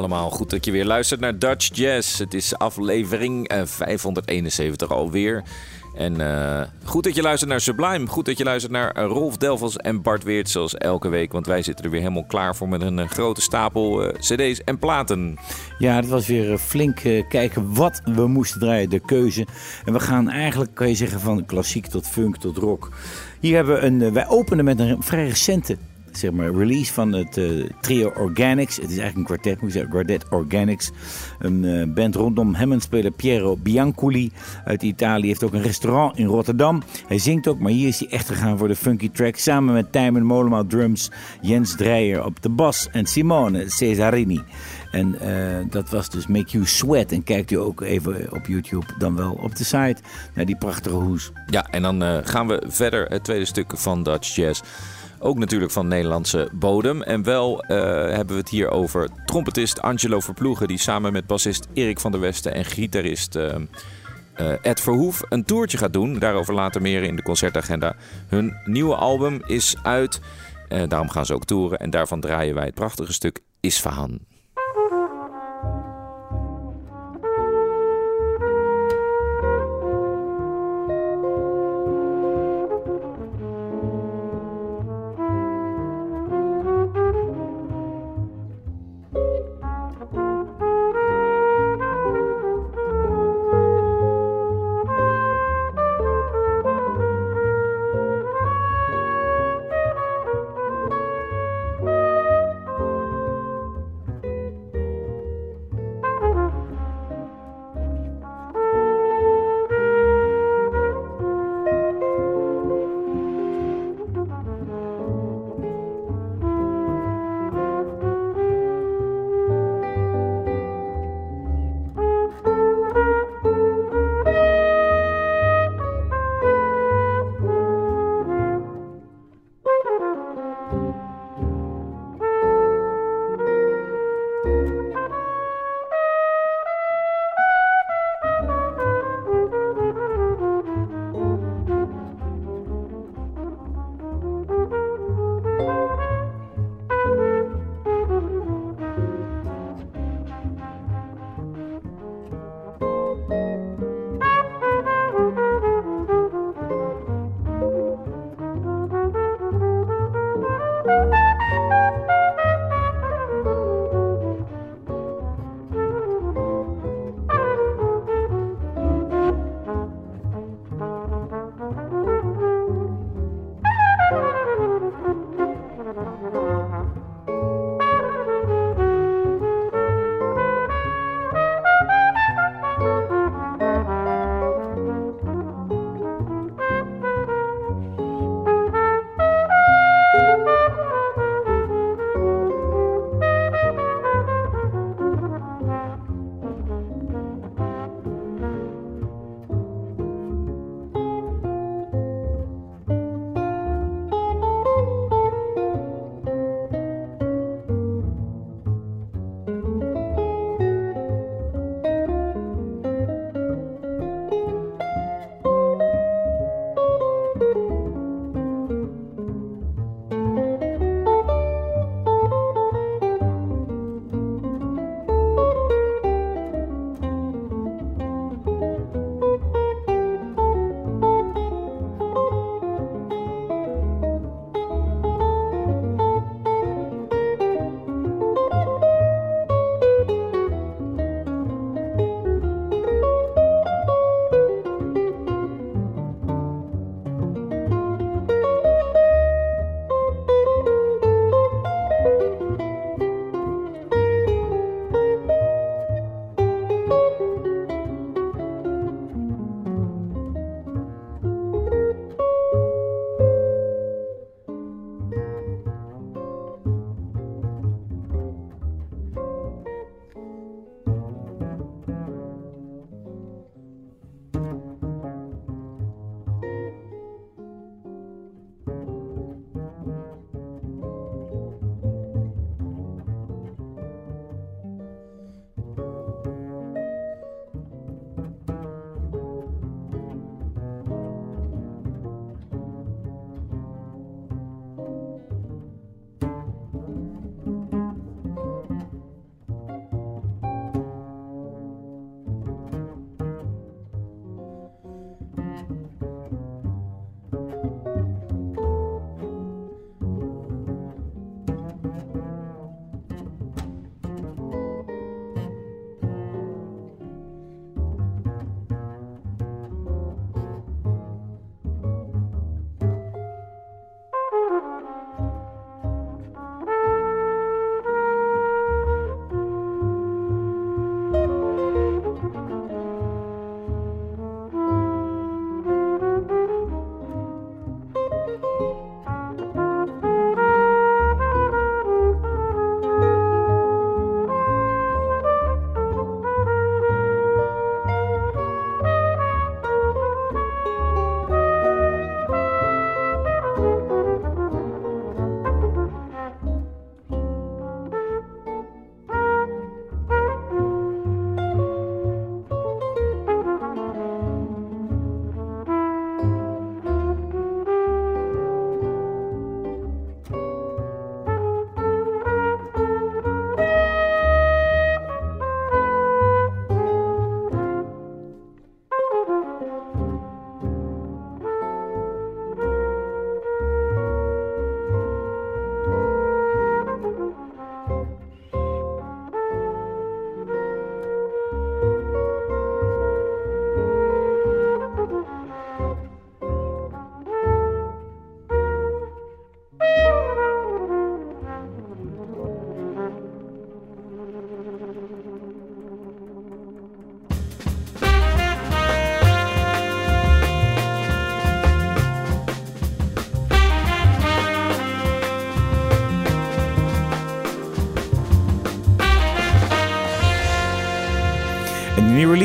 allemaal, goed dat je weer luistert naar Dutch Jazz. Het is aflevering eh, 571 alweer. En eh, goed dat je luistert naar Sublime. Goed dat je luistert naar eh, Rolf Delvels en Bart Weert zoals elke week. Want wij zitten er weer helemaal klaar voor met een eh, grote stapel eh, cd's en platen. Ja, het was weer eh, flink eh, kijken wat we moesten draaien, de keuze. En we gaan eigenlijk, kan je zeggen, van klassiek tot funk tot rock. Hier hebben we een, eh, wij openen met een vrij recente zeg maar, release van het eh, trio Organics. Het is eigenlijk een kwartet, moet je zeggen, Quartet Organics. Een eh, band rondom hem speler Piero Bianculi uit Italië. heeft ook een restaurant in Rotterdam. Hij zingt ook, maar hier is hij echt gegaan voor de funky track. Samen met Tijmen Mollema drums, Jens Dreyer op de bas en Simone Cesarini. En eh, dat was dus Make You Sweat. En kijkt u ook even op YouTube, dan wel op de site, naar die prachtige hoes. Ja, en dan gaan we verder het tweede stuk van Dutch Jazz. Ook natuurlijk van Nederlandse bodem. En wel eh, hebben we het hier over trompetist Angelo Verploegen... die samen met bassist Erik van der Westen en gitarist... eh, eh, Ed Verhoef een toertje gaat doen. Daarover later meer in de concertagenda. Hun nieuwe album is uit. Daarom gaan ze ook toeren. En daarvan draaien wij het prachtige stuk Isfahan.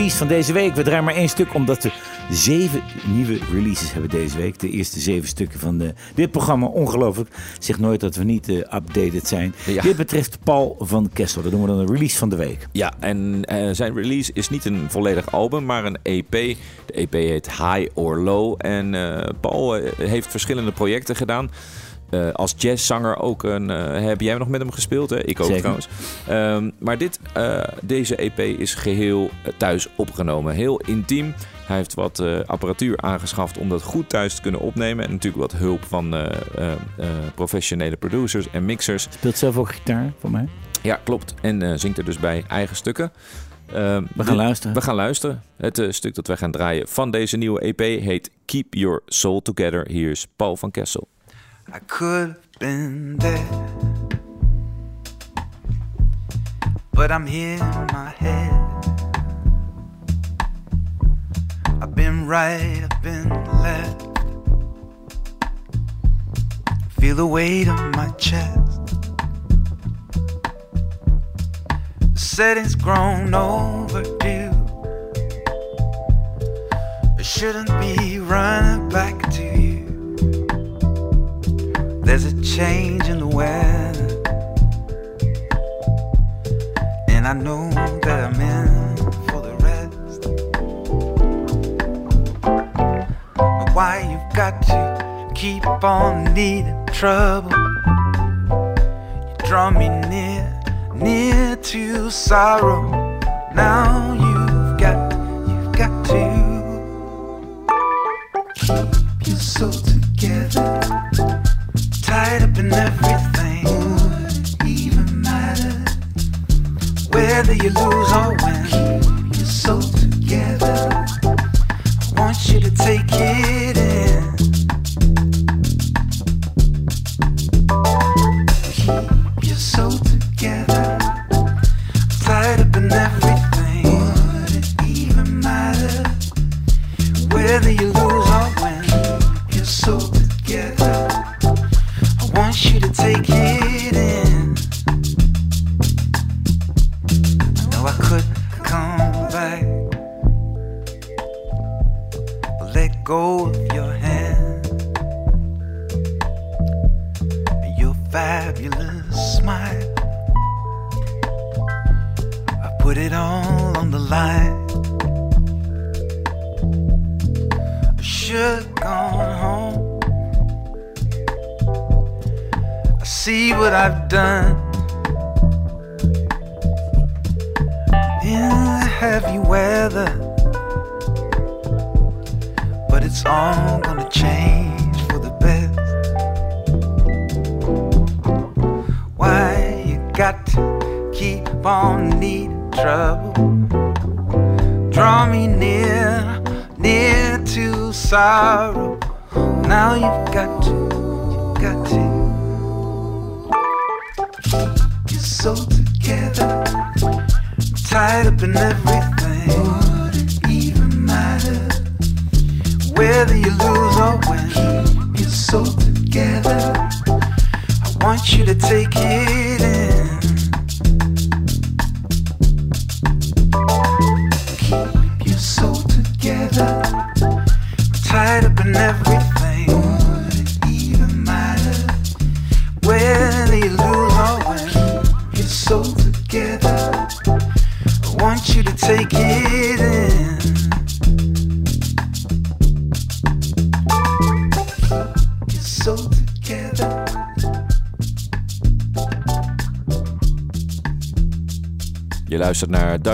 Release van deze week. We draaien maar één stuk omdat we zeven nieuwe releases hebben deze week. De eerste zeven stukken van de, dit programma. Ongelooflijk. Zeg nooit dat we niet uh, updated zijn. Ja. Dit betreft Paul van Kessel. Dat doen we dan een release van de week. Ja, en eh, zijn release is niet een volledig album, maar een EP. De EP heet High or Low. En eh, Paul eh, heeft verschillende projecten gedaan. Eh, als jazzzanger ook een, eh, heb jij nog met hem gespeeld? Hè? Ik ook Zeker. trouwens. Ehm, maar dit, eh, deze EP is geheel eh, thuis opgenomen. Heel intiem. Hij heeft wat apparatuur aangeschaft om dat goed thuis te kunnen opnemen. En natuurlijk wat hulp van professionele producers en mixers. Speelt zelf ook gitaar voor mij. Ja, klopt. En zingt er dus bij eigen stukken. Ehm, We gaan luisteren. We gaan luisteren. Het stuk dat wij gaan draaien van deze nieuwe EP heet Keep Your Soul Together. Hier is Paul van Kessel. I could have been there, but I'm here in my head. I've been right, I've been left. Feel the weight on my chest. The setting's grown overdue. I shouldn't be running back to you. There's a change in the weather, and I know that I'm in for the rest. But why you've got to keep on needing trouble? You draw me near, near to sorrow. Now trouble? Draw me near, near to sorrow. Now you've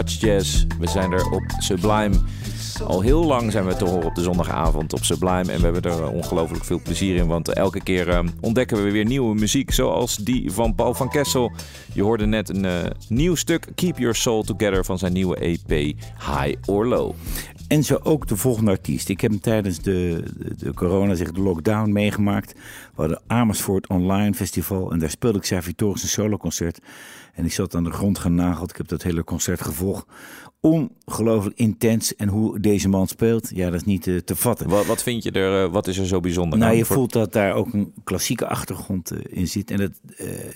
We zijn er op Sublime. Al heel lang zijn we te horen op de zondagavond op Sublime. En we hebben er ongelooflijk veel plezier in. Want elke keer eh, ontdekken we weer nieuwe muziek. Zoals die van Paul van Kessel. Je hoorde net een eh, nieuw stuk. Keep Your Soul Together van zijn nieuwe EP High or Low. En zo ook de volgende artiest. Ik heb hem tijdens de, de, de corona, zeg de lockdown, meegemaakt. We hadden Amersfoort Online Festival. En daar speelde ik Servitoris een soloconcert. En ik zat aan de grond genageld. Ik heb dat hele concert gevolgd. Ongelooflijk intens. En hoe deze man speelt, ja, dat is niet eh, te vatten. Wat, wat vind je er, eh, wat is er zo bijzonder Nou, aan? je Voor- voelt dat daar ook een klassieke achtergrond eh, in zit. En dat,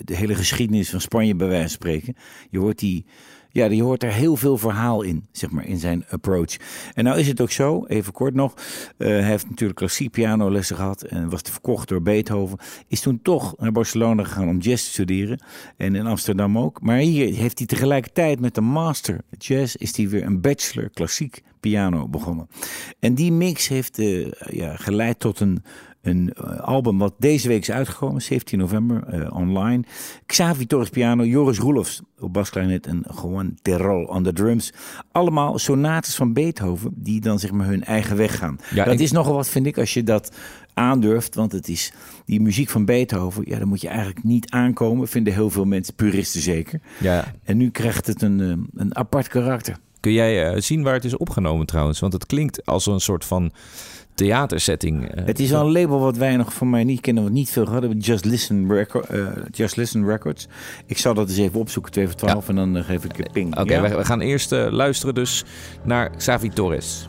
de hele geschiedenis van Spanje, bij wijze van spreken. Je hoort die, ja, je hoort er heel veel verhaal in, zeg maar, in zijn approach. En nou is het ook zo, even kort nog. eh, hij heeft natuurlijk klassiek pianolessen gehad en was verkocht door Beethoven. Is toen toch naar Barcelona gegaan om jazz te studeren. En in Amsterdam ook. Maar hier heeft hij tegelijkertijd met de master jazz is hij weer een bachelor klassiek piano begonnen. En die mix heeft eh, ja, geleid tot een, een eh, album wat deze week is uitgekomen, 17 november, eh, online. Xavi Torres piano, Joris Roelofs op basklarinet en Juan Terol on the drums. Allemaal sonates van Beethoven die dan zeg maar hun eigen weg gaan. Ja, dat ik- is nogal wat, vind ik, als je dat aandurft. Want het is die muziek van Beethoven, ja, daar moet je eigenlijk niet aankomen. Vinden heel veel mensen, puristen zeker. Ja. En nu krijgt het een, eh, een apart karakter. Kun jij zien waar het is opgenomen trouwens? Want het klinkt als een soort van theatersetting. eh. Het is wel een label wat wij nog van mij niet kennen, wat niet veel hadden. Just Listen, Record, eh, Just Listen Records. Ik zal dat eens even opzoeken, 2 voor 12, en dan eh, geef ik een ping. Oké, Ja? we, gaan eerst luisteren dus naar Xavi Torres.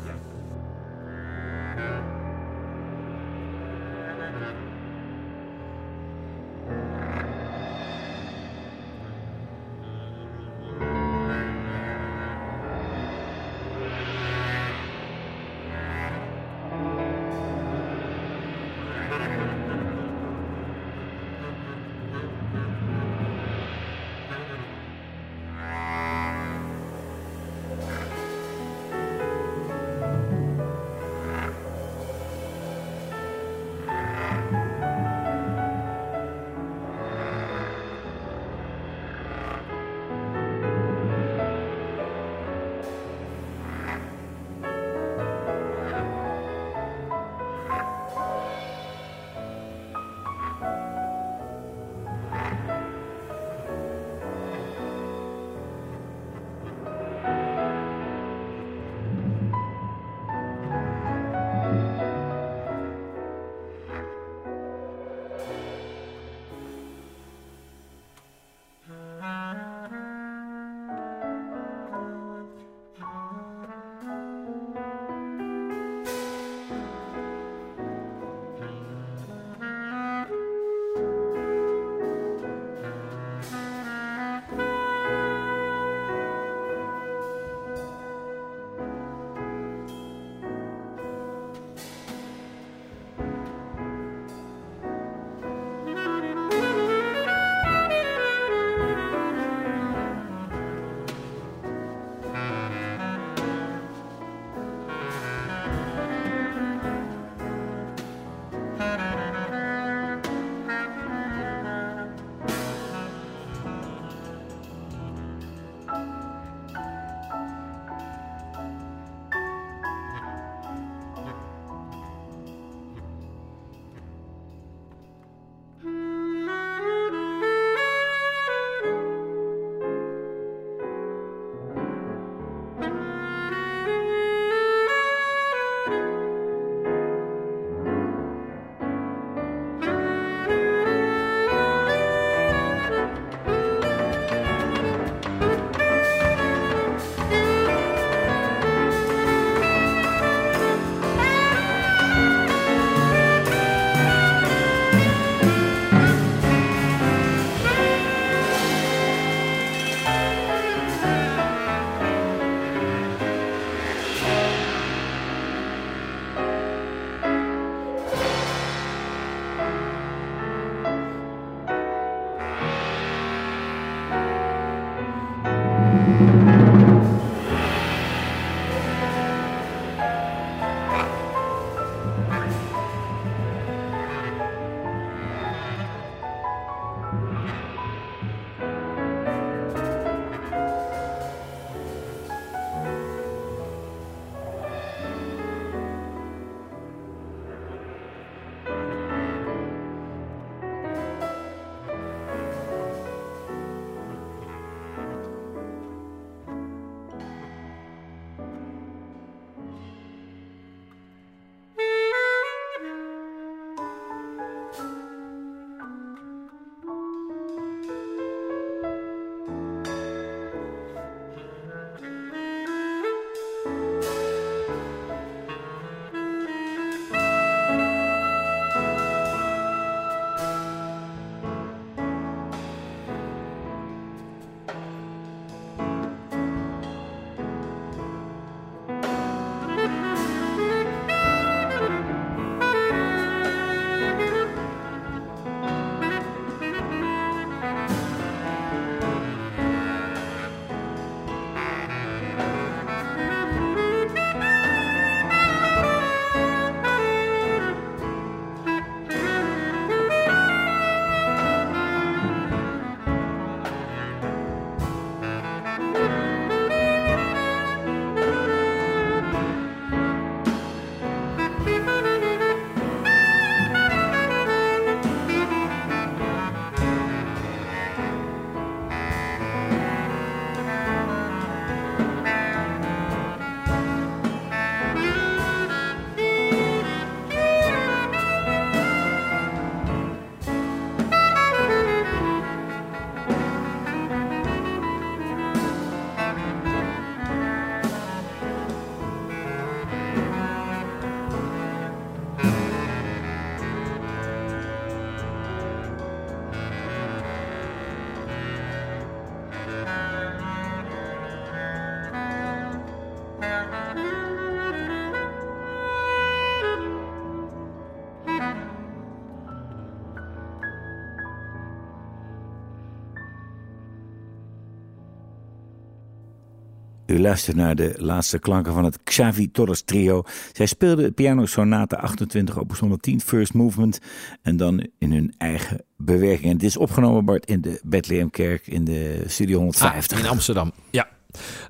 U naar de laatste klanken van het Xavi Torres trio. Zij speelden het piano sonate 28 op 110 First Movement en dan in hun eigen bewerking. En dit is opgenomen Bart in de Bethlehemkerk in de studio ah, 150 in Amsterdam. Ja.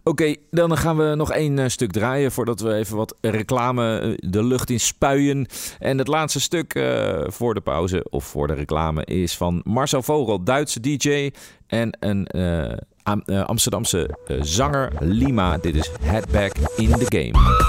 Oké, dan gaan we nog één eh, stuk draaien voordat we even wat reclame eh, de lucht in spuien. En het laatste stuk eh, voor de pauze of voor de reclame is van Marcel Vogel, Duitse DJ en een eh, Amsterdamse eh, zanger Lima. Dit is Headback in the Game.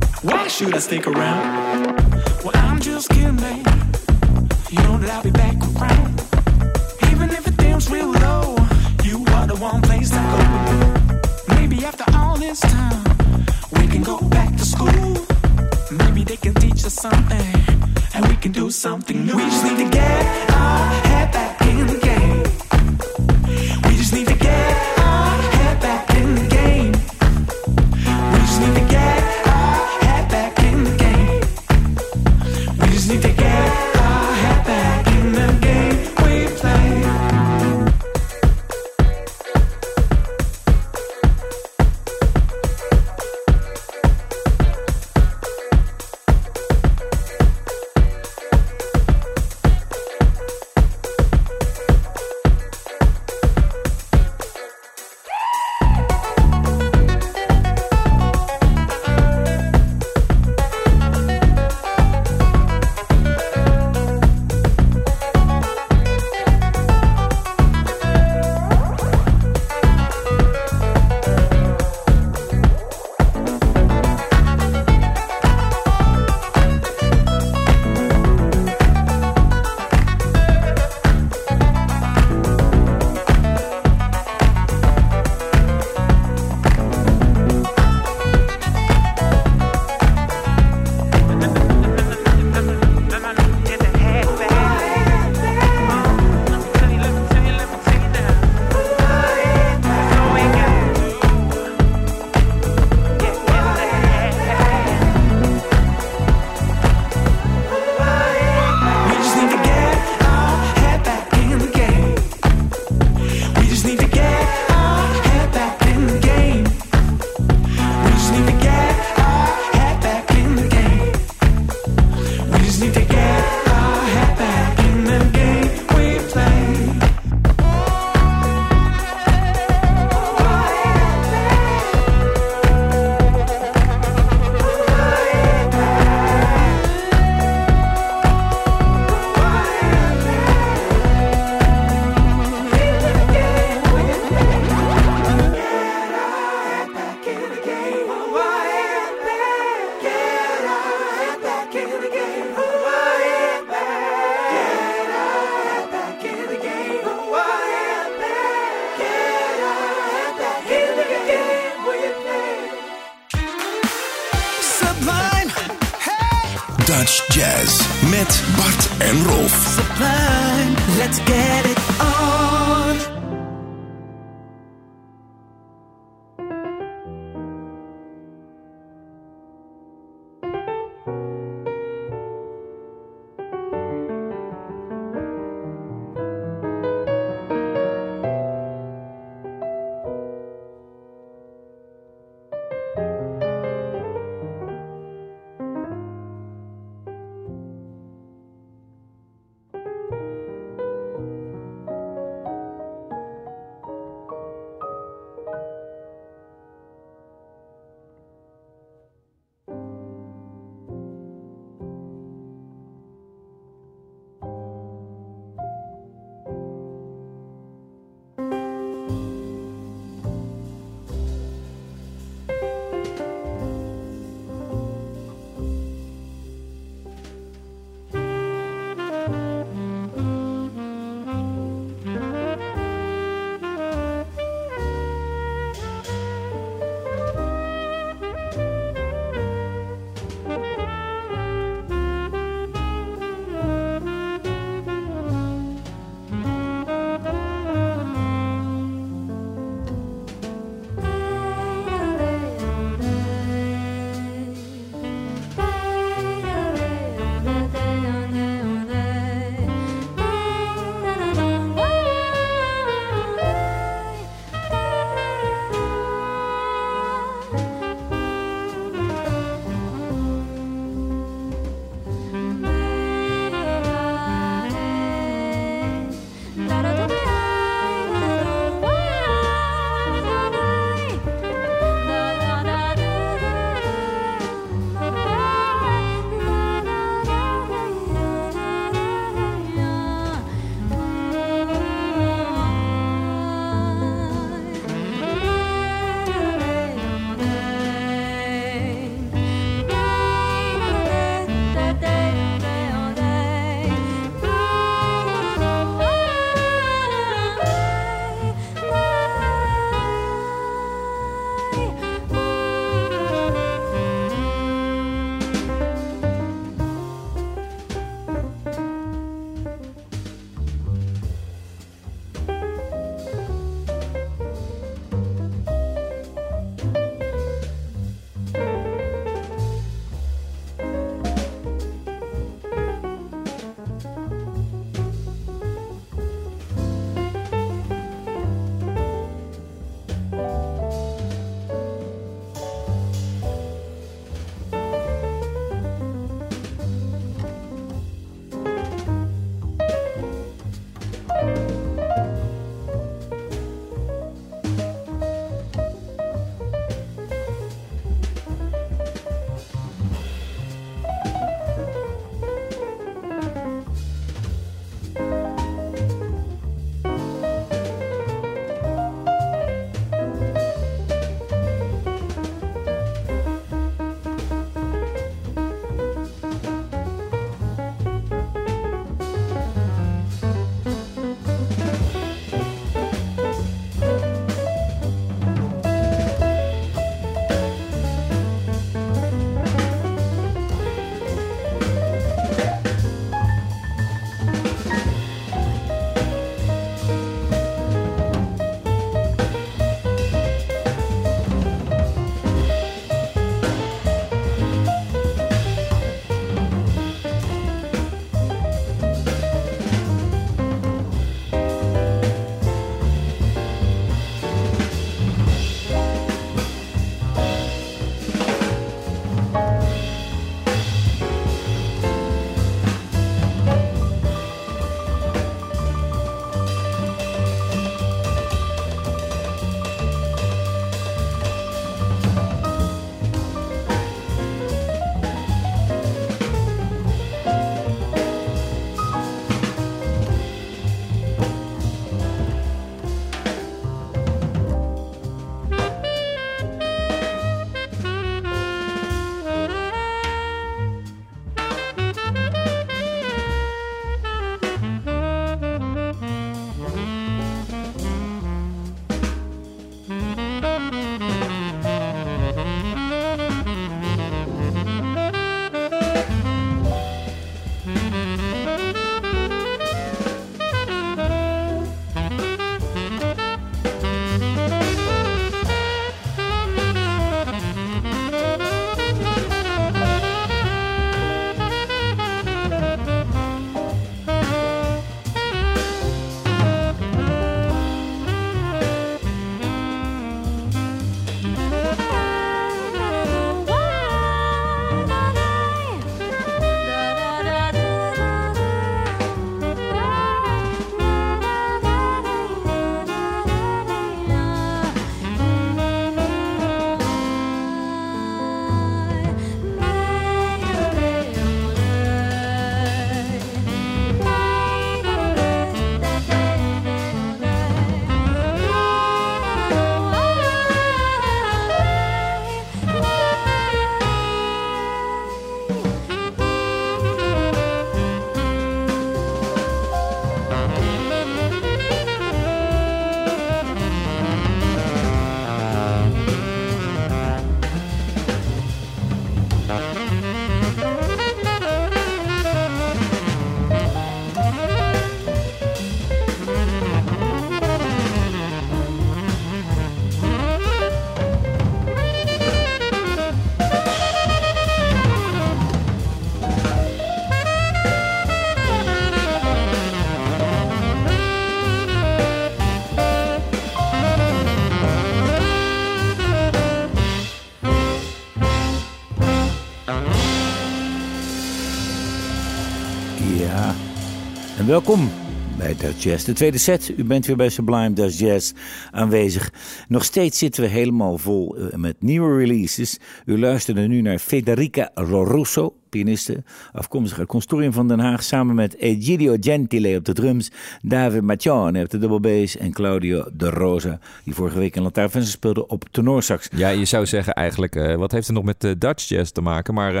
Welkom bij Dutch Jazz. De tweede set. U bent weer bij Sublime Dutch Jazz aanwezig. Nog steeds zitten we helemaal vol eh, met nieuwe releases. U luisterde nu naar Federica Rorusso, pianiste, afkomstig uit Constorium van Den Haag, samen met Egidio Gentile op de drums, David Maccione op de double bass en Claudio De Rosa, die vorige week in Lantaarnvensen speelde op tenorsax. Ja, je zou zeggen eigenlijk, eh, wat heeft het nog met uh, Dutch jazz te maken? Maar uh,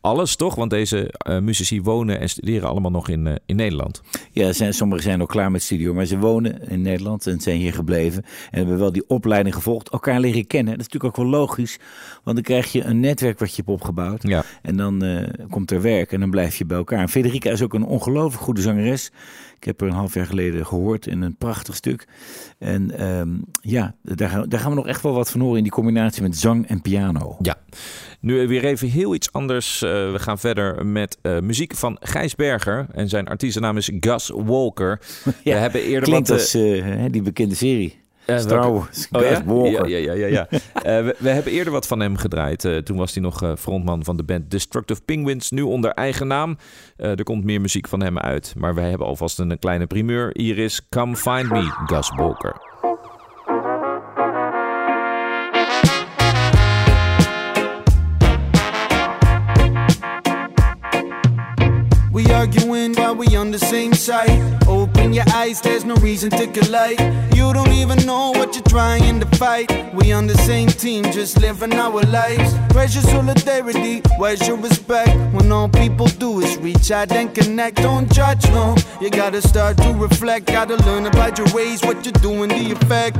alles toch? Want deze muzici wonen en studeren allemaal nog in, in Nederland. Ja, zijn, sommigen zijn ook klaar met studio, maar ze wonen in Nederland en zijn hier gebleven. En hebben wel die opleiding gevolgd, elkaar leren kennen. Dat is natuurlijk ook wel logisch, want dan krijg je een netwerk wat je hebt opgebouwd. Ja. En dan komt er werk en dan blijf je bij elkaar. En Federica is ook een ongelooflijk goede zangeres. Ik heb haar een half jaar geleden gehoord in een prachtig stuk. En um, ja, daar gaan, daar gaan we nog echt wel wat van horen in die combinatie met zang en piano. Ja, nu weer even heel iets anders. Uh, we gaan verder met uh, muziek van Gijs Berger. En zijn artiestennaam is Gus Walker. ja, we hebben eerder klinkt wat, als uh, die bekende serie. Uh, Star Wars, oh, ja? Walker. Ja, ja, ja. ja, uh, we, we, hebben eerder wat van hem gedraaid. Uh, toen was hij nog frontman van de band Destructive Penguins. Nu onder eigen naam. er komt meer muziek van hem uit. Maar wij hebben alvast een, een kleine primeur. Hier is Come Find Me, Gus Walker. While we on the same side. Open your eyes, there's no reason to collide. You don't even know what you're trying to fight. We on the same team, just living our lives. Where's your solidarity? Where's your respect? When all people do is reach out and connect. Don't judge, no. You gotta start to reflect. Gotta learn about your ways, what you're doing, the effect.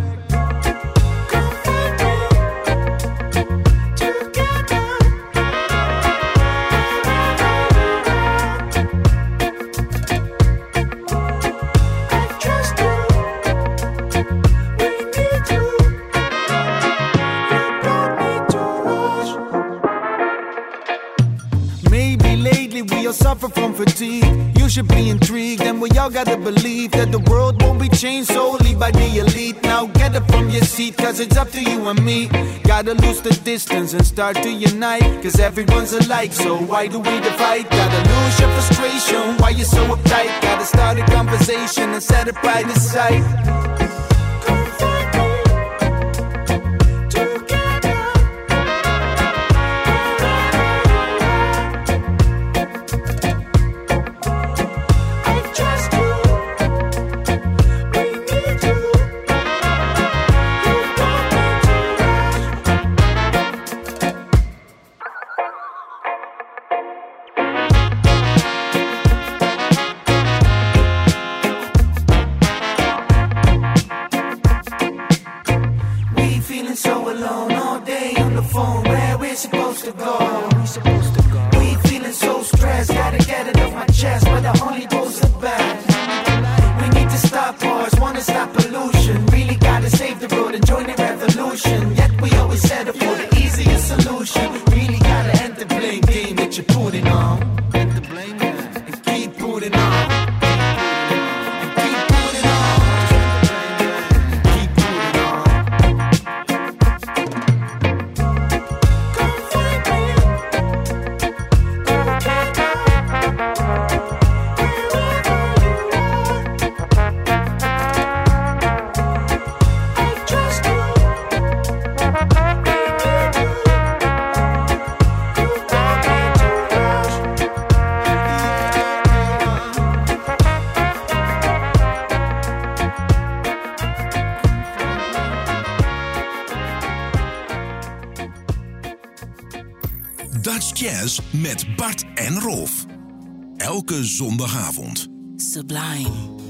That the world won't be changed solely by the elite. Now get up from your seat, cause it's up to you and me. Gotta lose the distance and start to unite, cause everyone's alike, so why do we divide? Gotta lose your frustration, why you so uptight? Gotta start a conversation and set it by the met Bart en Rolf. Elke zondagavond. Sublime.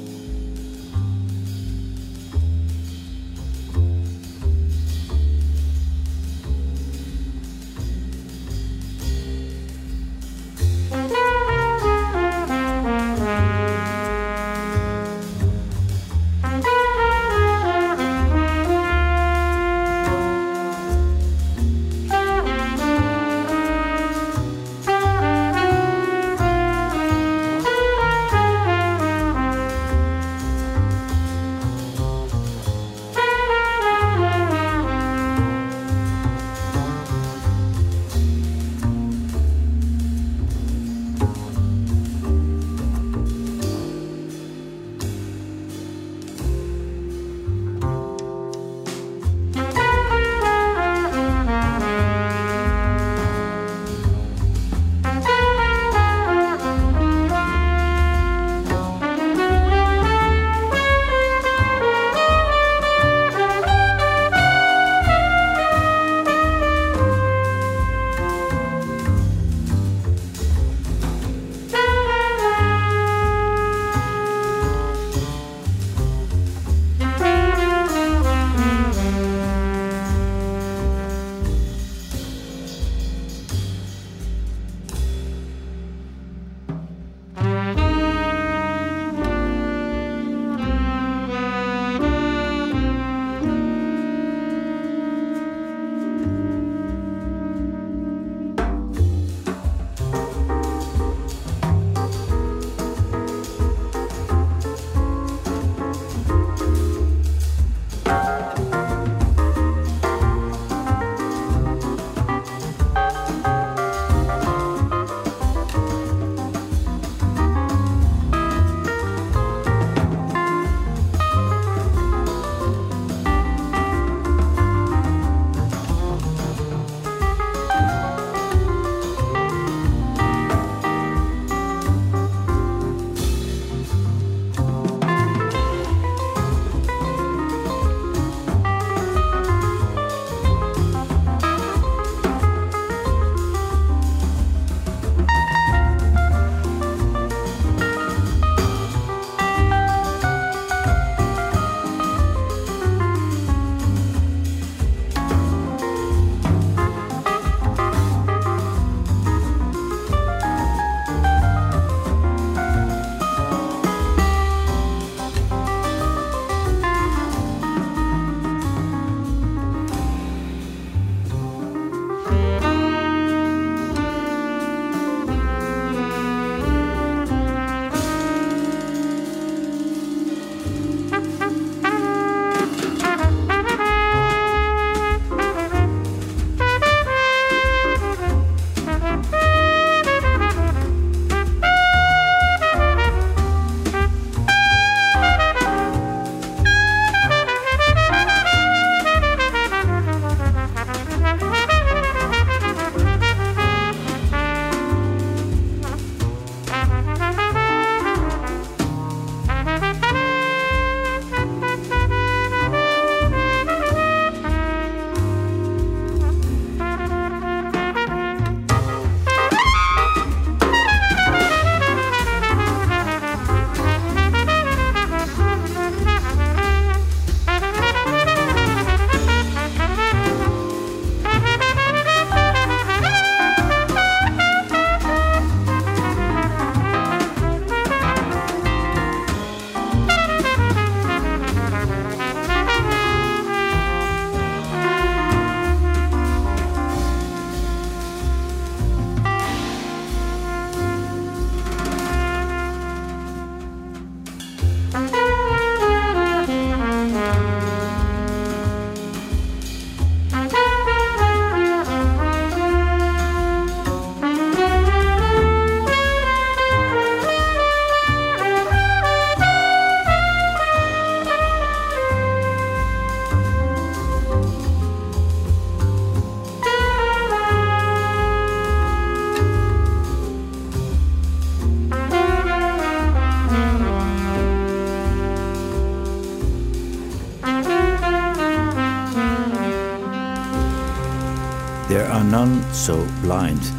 Are None So Blind.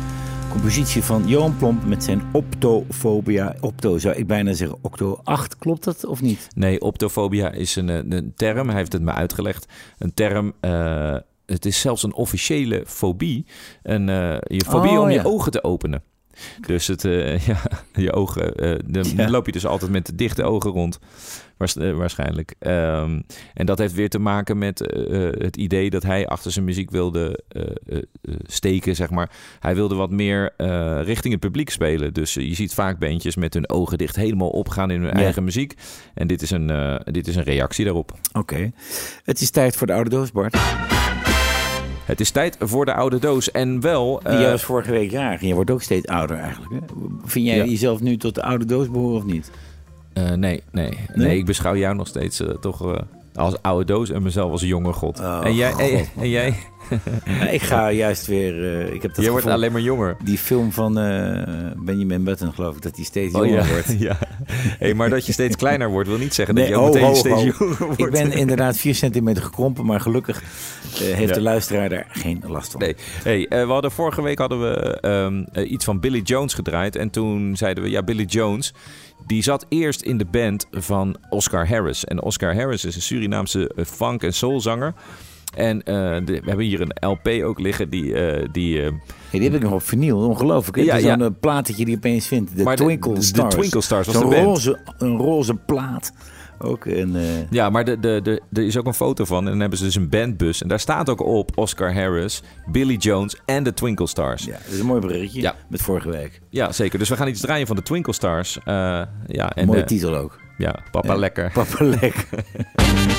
Compositie van Johan Plomp met zijn optofobia. Opto zou ik bijna zeggen octo 8. Klopt dat of niet? Nee, optofobia is een, een, een term. Hij heeft het me uitgelegd. Een term. eh, het is zelfs een officiële fobie. Een, eh, je fobie Oh, om ja. je ogen te openen. Dus het, eh, ja, je ogen, eh, dan Ja. loop je dus altijd met de dichte ogen rond, waars- eh, waarschijnlijk. Ehm, en dat heeft weer te maken met het idee dat hij achter zijn muziek wilde steken, zeg maar. Hij wilde wat meer richting het publiek spelen. Dus je ziet vaak bandjes met hun ogen dicht helemaal opgaan in hun Ja. eigen muziek. En dit is een, dit is een reactie daarop. Oké. Het is tijd voor de oude doos, Bart. Het is tijd voor de oude doos. En wel... Die eh, jij was vorige week jarig en je wordt ook steeds ouder eigenlijk. Hè? Vind jij Ja. jezelf nu tot de oude doos behoren of niet? eh, nee, nee, nee, Nee? Ik beschouw jou nog steeds eh, toch als oude doos en mezelf als jonge god. Oh, en, jij, en jij? Ik ga juist weer... eh, ik heb dat jij wordt alleen maar jonger. Die film van eh, Benjamin Button, geloof ik, dat die steeds Oh jonger ja, wordt. ja. Hey, maar dat je steeds kleiner wordt wil niet zeggen Nee, dat je ook meteen steeds jonger wordt. Ik ben inderdaad 4 centimeter gekrompen, maar gelukkig eh, heeft Ja. de luisteraar daar geen last van. Nee. Hey, we hadden vorige week hadden we ehm, eh, iets van Billy Jones gedraaid. En toen zeiden we, ja, Billy Jones... Die zat eerst in de band van Oscar Harris. En Oscar Harris is een Surinaamse funk- en soulzanger. En eh, de- we hebben hier een LP ook liggen die... eh, die eh, Hey, die heb ik nog op vinyl, ongelooflijk. Ja, ja. Zo'n eh, plaat dat je die opeens vindt. De Maar de- Twinkle de- de Stars. Twinkle Stars was de roze, een roze plaat. Ook een... Ja, maar de, de, de, er is ook een foto van. En dan hebben ze dus een bandbus. En daar staat ook op Oscar Harris, Billy Jones en de Twinkle Stars. Ja, ja, dat is een mooi berichtje Ja. met vorige week. zeker. Dus we gaan iets draaien van de Twinkle Stars. Ja, en, Mooie titel ook. ja, papa Ja. lekker. Papa lekker.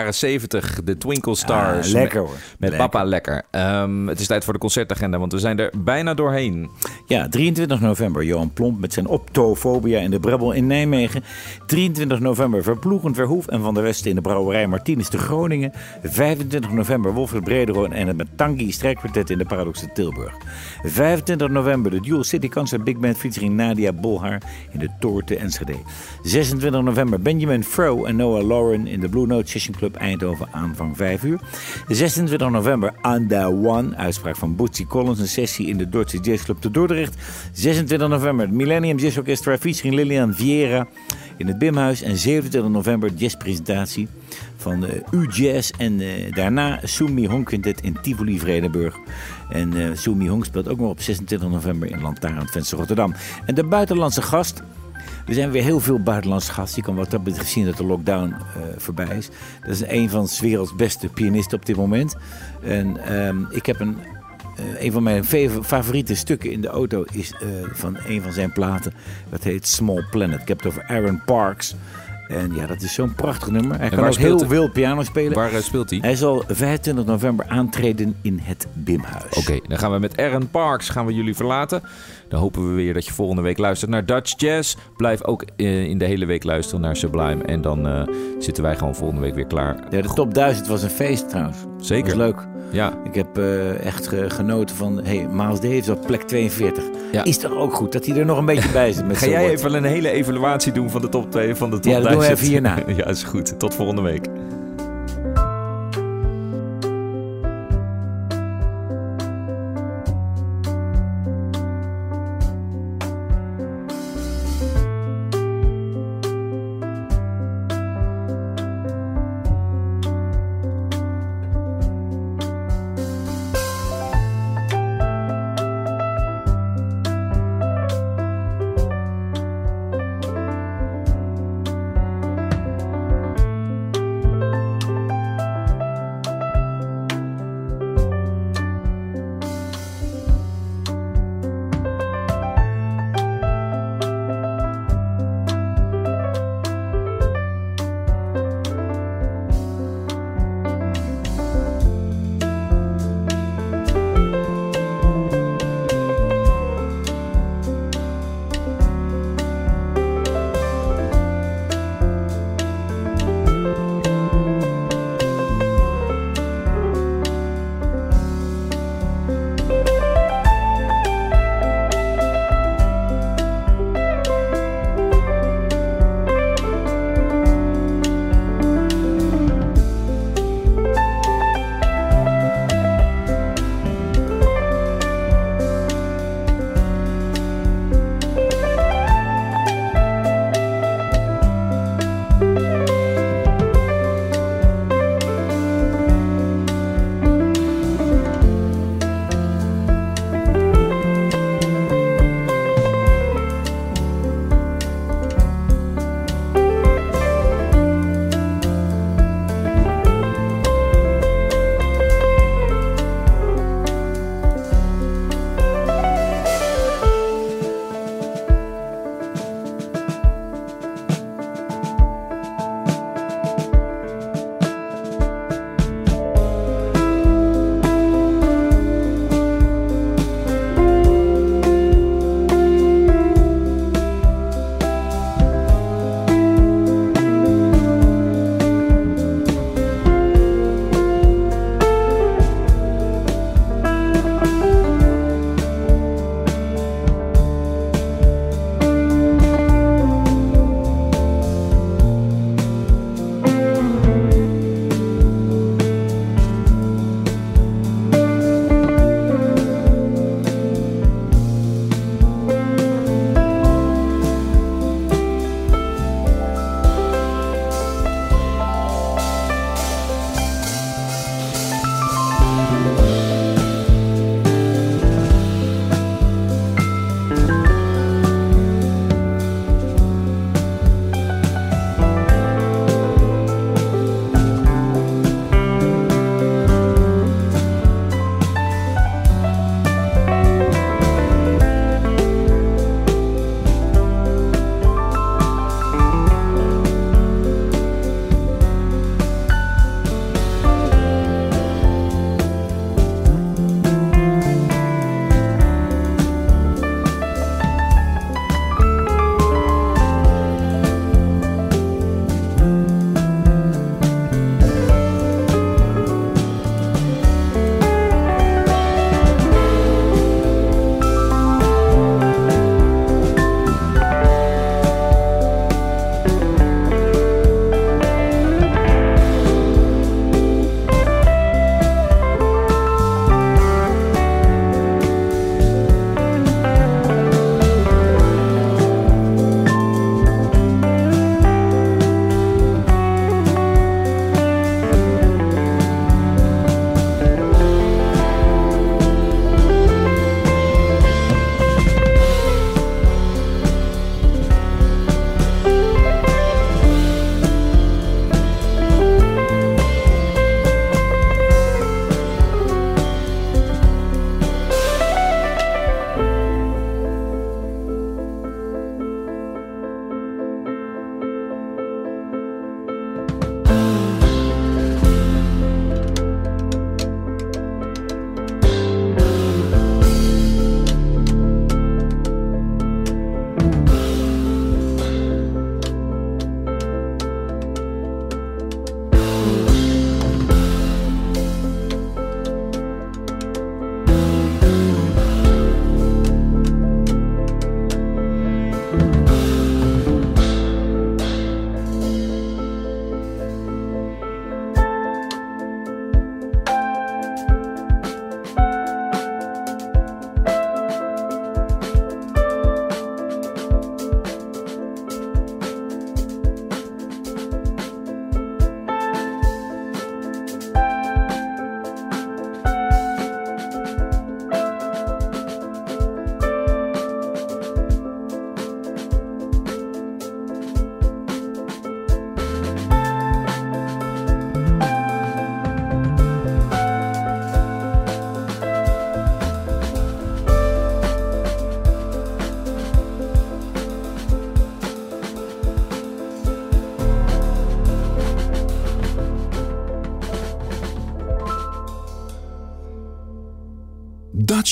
jaren 70, de Twinkle Stars. Ah, lekker met- hoor. Met Lekker. papa lekker. Ehm, het is tijd voor de concertagenda, want we zijn er bijna doorheen. Ja, 23 november Johan Plomp met zijn Optofobia in de Brebbel in Nijmegen. 23 november Verploegend Verhoef en Van der Westen in de Brouwerij Martinez te Groningen. 25 november Wolfred Brederoon en het Matangi strijkkwartet in de Paradox Tilburg. 25 november de Dual City Concert Big Band featuring Nadia Bolhaar in de Tour te Enschede. 26 november Benjamin Fro en Noah Lauren in de Blue Note Session Club Eindhoven aanvang 5 uur. 26 november The One, uitspraak van Bootsy Collins, een sessie in de Duitse Jazz Club te Dordrecht. 26 november Millennium Jazz Orchestra featuring Lilian Vieira in het Bimhuis. En 27 november jazzpresentatie van de U-Jazz. En eh, daarna Sumi Hong Quintet in Tivoli Vredenburg. En eh Sumi Hong speelt ook nog op 26 november in Lantaarnvenster Rotterdam. En de buitenlandse gast... Er zijn weer heel veel buitenlandse gasten. Je kan wat dat betreft zien dat de lockdown eh, voorbij is. Dat is een van 's werelds beste pianisten op dit moment. En ehm, ik heb een, eh, een van mijn fa- favoriete stukken in de auto is eh, van een van zijn platen. Dat heet Small Planet. Ik heb het over Aaron Parks. En ja, dat is zo'n prachtig nummer. Hij kan ook heel hij? veel piano spelen. Waar eh, speelt hij? Hij zal 25 november aantreden in het Bimhuis. Oké, dan gaan we met Aaron Parks gaan we jullie verlaten. Dan hopen we weer dat je volgende week luistert naar Dutch Jazz. Blijf ook eh, in de hele week luisteren naar Sublime. En dan eh, zitten wij gewoon volgende week weer klaar. Ja, de top 1000 was een feest trouwens. Zeker. Dat was leuk. Ja, Ik heb eh, echt ge- genoten van, hey, Miles Davis op plek 42. Ja. Is toch ook goed dat hij er nog een beetje bij zit met Ga jij even een hele evaluatie doen van de top 2 van de top Ja, dat doen we 1000? even hierna. ja, is goed. Tot volgende week.